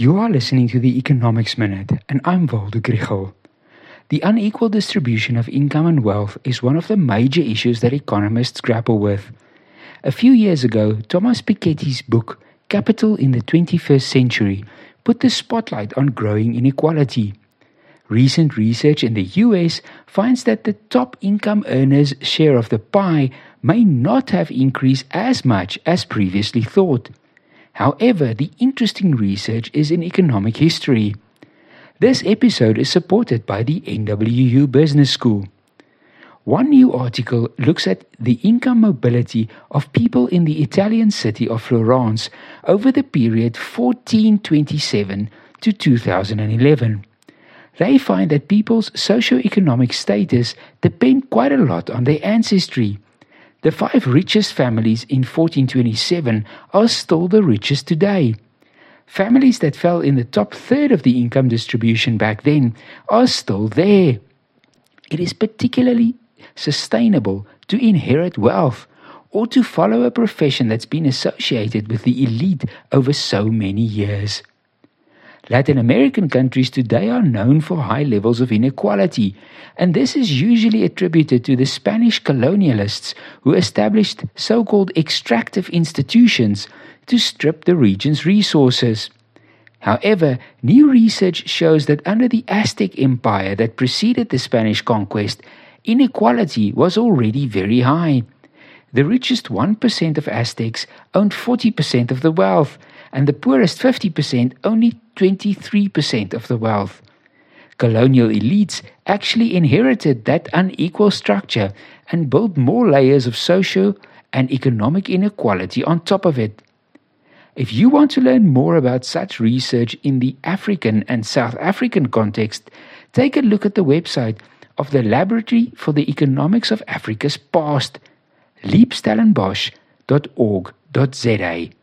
You are listening to the Economics Minute, and I'm Waldo Krugell. The unequal distribution of income and wealth is one of the major issues that economists grapple with. A few years ago, Thomas Piketty's book, Capital in the 21st Century, put the spotlight on growing inequality. Recent research in the US finds that the top income earners' share of the pie may not have increased as much as previously thought. However, the interesting research is in economic history. This episode is supported by the NWU Business School. One new article looks at the income mobility of people in the Italian city of Florence over the period 1427 to 2011. They find that people's socio-economic status depend quite a lot on their ancestry. The five richest families in 1427 are still the richest today. Families that fell in the top third of the income distribution back then are still there. It is particularly sustainable to inherit wealth or to follow a profession that's been associated with the elite over so many years. Latin American countries today are known for high levels of inequality, and this is usually attributed to the Spanish colonialists who established so called extractive institutions to strip the region's resources. However, new research shows that under the Aztec Empire that preceded the Spanish conquest, inequality was already very high. The richest 1% of Aztecs owned 40% of the wealth, and the poorest 50% only 23% of the wealth. Colonial elites actually inherited that unequal structure and built more layers of social and economic inequality on top of it. If you want to learn more about such research in the African and South African context, take a look at the website of the Laboratory for the Economics of Africa's Past, leapstellenbosch.org.za.